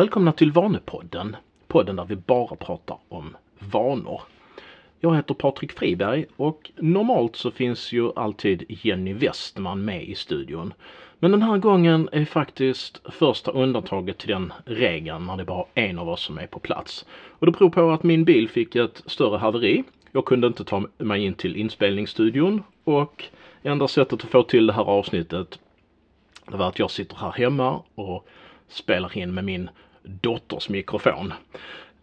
Välkomna till Vanepodden. Podden där vi bara pratar om vanor. Jag heter Patrik Friberg och normalt så finns ju alltid Jenny Westman med i studion. Men den här gången är faktiskt första undantaget till den regeln när det bara är en av oss som är på plats. Och det beror på att min bil fick ett större haveri. Jag kunde inte ta mig in till inspelningsstudion och enda sättet att få till det här avsnittet det var att jag sitter här hemma och spelar in med min dotters mikrofon.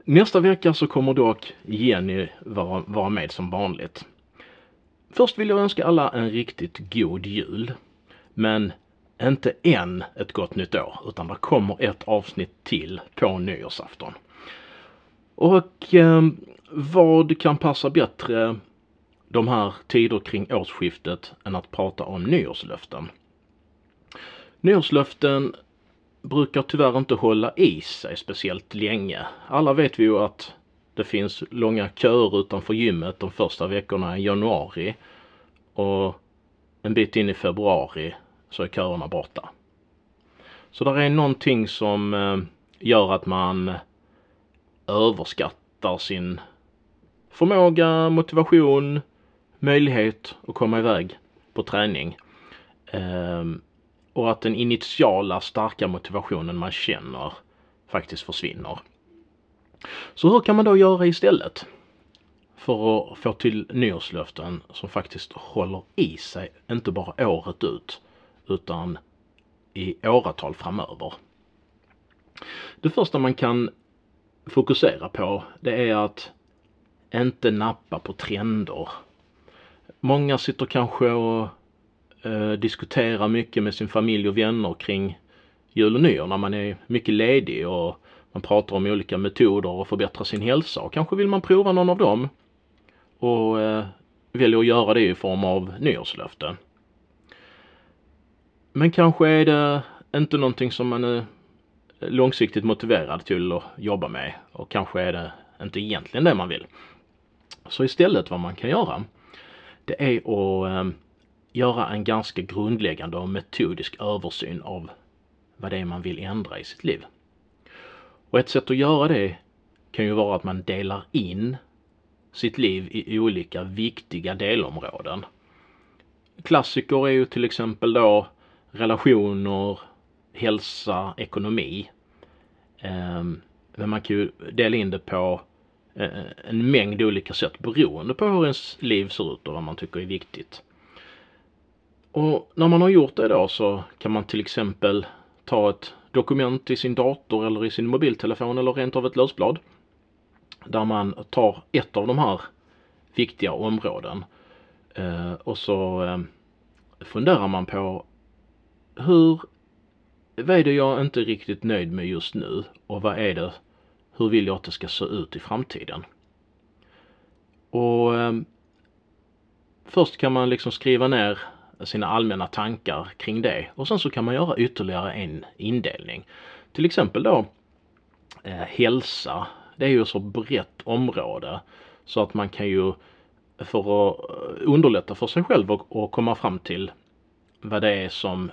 Nästa vecka så kommer dock Jenny vara, vara med som vanligt. Först vill jag önska alla en riktigt god jul. Men inte än ett gott nytt år utan det kommer ett avsnitt till på nyårsafton. Och eh, vad kan passa bättre de här tider kring årsskiftet än att prata om nyårslöften? Nyårslöften brukar tyvärr inte hålla i sig speciellt länge. Alla vet vi ju att det finns långa köer utanför gymmet de första veckorna i januari och en bit in i februari så är köerna borta. Så där är någonting som eh, gör att man överskattar sin förmåga, motivation, möjlighet att komma iväg på träning. Um, och att den initiala starka motivationen man känner faktiskt försvinner. Så hur kan man då göra istället? För att få till nyårslöften som faktiskt håller i sig, inte bara året ut, utan i åratal framöver. Det första man kan fokusera på, det är att inte nappa på trender. Många sitter kanske och eh, diskutera mycket med sin familj och vänner kring jul och nyår när man är mycket ledig och man pratar om olika metoder att förbättra sin hälsa och kanske vill man prova någon av dem och eh, väljer att göra det i form av nyårslöften. Men kanske är det inte någonting som man är långsiktigt motiverad till att jobba med och kanske är det inte egentligen det man vill. Så istället vad man kan göra det är att eh, göra en ganska grundläggande och metodisk översyn av vad det är man vill ändra i sitt liv. Och ett sätt att göra det kan ju vara att man delar in sitt liv i olika viktiga delområden. Klassiker är ju till exempel då relationer, hälsa, ekonomi. Ehm, men man kan ju dela in det på eh, en mängd olika sätt beroende på hur ens liv ser ut och vad man tycker är viktigt. Och när man har gjort det då så kan man till exempel ta ett dokument i sin dator eller i sin mobiltelefon eller rent av ett lösblad. Där man tar ett av de här viktiga områden eh, och så eh, funderar man på hur, vad är det jag inte är riktigt nöjd med just nu och vad är det, hur vill jag att det ska se ut i framtiden? Och eh, först kan man liksom skriva ner sina allmänna tankar kring det och sen så kan man göra ytterligare en indelning. Till exempel då eh, hälsa. Det är ju så brett område så att man kan ju för att eh, underlätta för sig själv och, och komma fram till vad det är som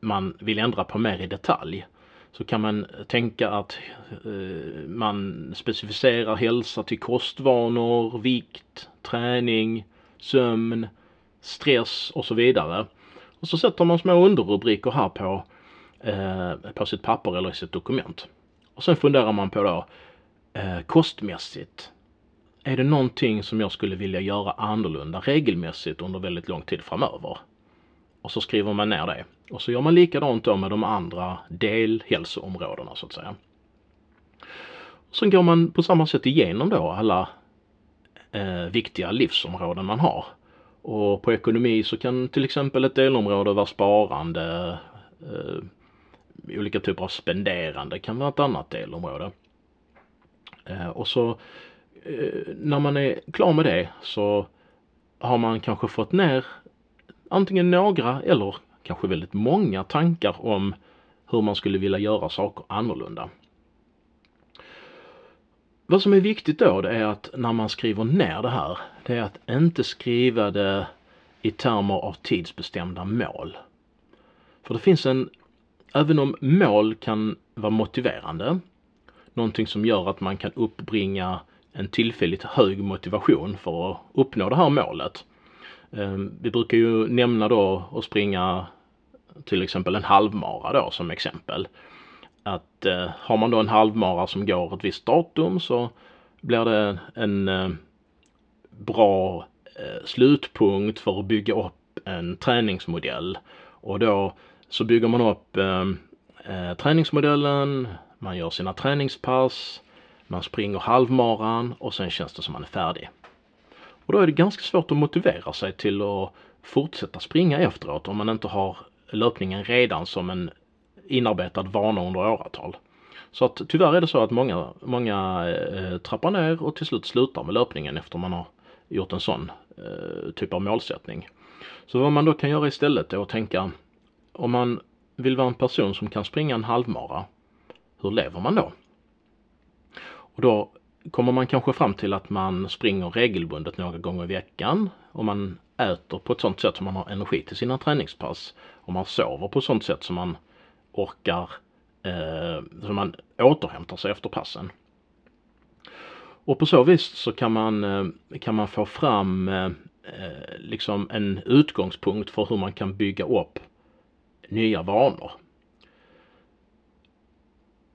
man vill ändra på mer i detalj så kan man tänka att eh, man specificerar hälsa till kostvanor, vikt, träning, sömn, stress och så vidare. Och så sätter man små underrubriker här på, eh, på sitt papper eller i sitt dokument. Och sen funderar man på då eh, kostmässigt. Är det någonting som jag skulle vilja göra annorlunda regelmässigt under väldigt lång tid framöver? Och så skriver man ner det. Och så gör man likadant då med de andra delhälsoområdena så att säga. Sen går man på samma sätt igenom då alla eh, viktiga livsområden man har. Och på ekonomi så kan till exempel ett delområde vara sparande, eh, olika typer av spenderande kan vara ett annat delområde. Eh, och så eh, när man är klar med det så har man kanske fått ner antingen några eller kanske väldigt många tankar om hur man skulle vilja göra saker annorlunda. Vad som är viktigt då det är att när man skriver ner det här, det är att inte skriva det i termer av tidsbestämda mål. För det finns en även om mål kan vara motiverande, någonting som gör att man kan uppbringa en tillfälligt hög motivation för att uppnå det här målet. Ehm, vi brukar ju nämna då att springa till exempel en halvmara då som exempel. Att eh, har man då en halvmara som går ett visst datum så blir det en eh, bra eh, slutpunkt för att bygga upp en träningsmodell. Och då så bygger man upp eh, eh, träningsmodellen, man gör sina träningspass, man springer halvmaran och sen känns det som man är färdig. Och då är det ganska svårt att motivera sig till att fortsätta springa efteråt om man inte har löpningen redan som en inarbetad vana under åratal. Så att tyvärr är det så att många, många eh, trappar ner och till slut slutar med löpningen efter man har gjort en sån eh, typ av målsättning. Så vad man då kan göra istället är att tänka om man vill vara en person som kan springa en halvmara, hur lever man då? Och då kommer man kanske fram till att man springer regelbundet några gånger i veckan och man äter på ett sånt sätt som man har energi till sina träningspass och man sover på ett sånt sätt som man orkar, eh, så man återhämtar sig efter passen. Och på så vis så kan man, eh, kan man få fram eh, eh, liksom en utgångspunkt för hur man kan bygga upp nya vanor.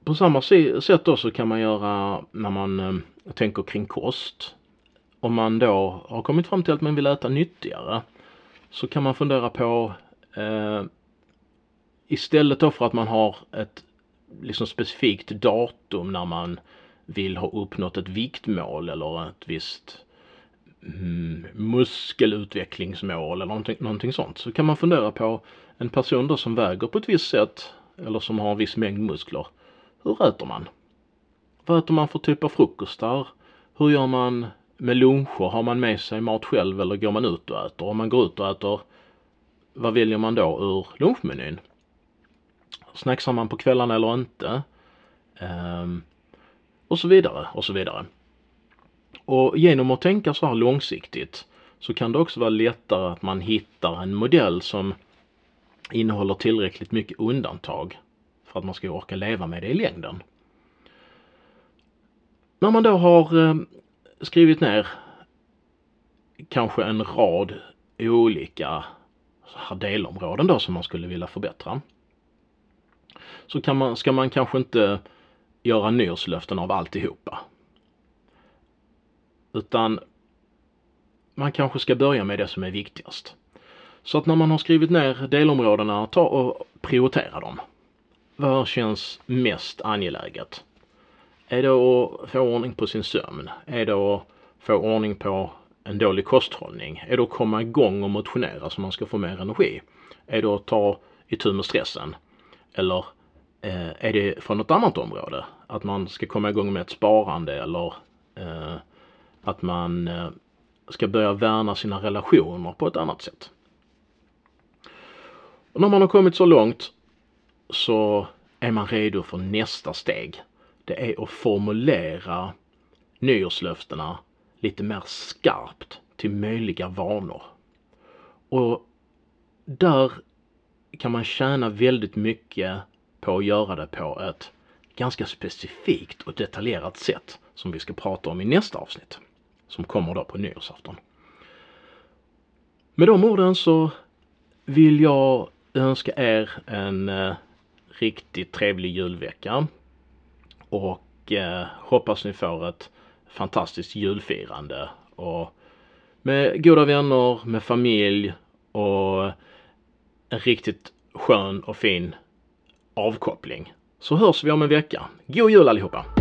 På samma sätt då så kan man göra när man eh, tänker kring kost. Om man då har kommit fram till att man vill äta nyttigare så kan man fundera på eh, istället då för att man har ett liksom specifikt datum när man vill ha uppnått ett viktmål eller ett visst mm, muskelutvecklingsmål eller någonting, någonting sånt. Så kan man fundera på en person då som väger på ett visst sätt eller som har en viss mängd muskler. Hur äter man? Vad äter man för typ av frukostar? Hur gör man med luncher? Har man med sig mat själv eller går man ut och äter? Om man går ut och äter, vad väljer man då ur lunchmenyn? Snacksar man på kvällarna eller inte? Um, och så vidare och så vidare. Och genom att tänka så här långsiktigt så kan det också vara lättare att man hittar en modell som innehåller tillräckligt mycket undantag för att man ska orka leva med det i längden. När man då har ehm, skrivit ner kanske en rad olika delområden då som man skulle vilja förbättra. Så kan man, ska man kanske inte göra nyårslöften av alltihopa. Utan man kanske ska börja med det som är viktigast. Så att när man har skrivit ner delområdena, ta och prioritera dem. Vad känns mest angeläget? Är det att få ordning på sin sömn? Är det att få ordning på en dålig kosthållning? Är det att komma igång och motionera så man ska få mer energi? Är det att ta itu med stressen? Eller Eh, är det från något annat område? Att man ska komma igång med ett sparande eller eh, att man eh, ska börja värna sina relationer på ett annat sätt. Och när man har kommit så långt så är man redo för nästa steg. Det är att formulera nyårslöftena lite mer skarpt till möjliga vanor. Och där kan man tjäna väldigt mycket på att göra det på ett ganska specifikt och detaljerat sätt som vi ska prata om i nästa avsnitt som kommer då på nyårsafton. Med de orden så vill jag önska er en eh, riktigt trevlig julvecka och eh, hoppas ni får ett fantastiskt julfirande och med goda vänner, med familj och en riktigt skön och fin avkoppling. Så hörs vi om en vecka. God jul allihopa!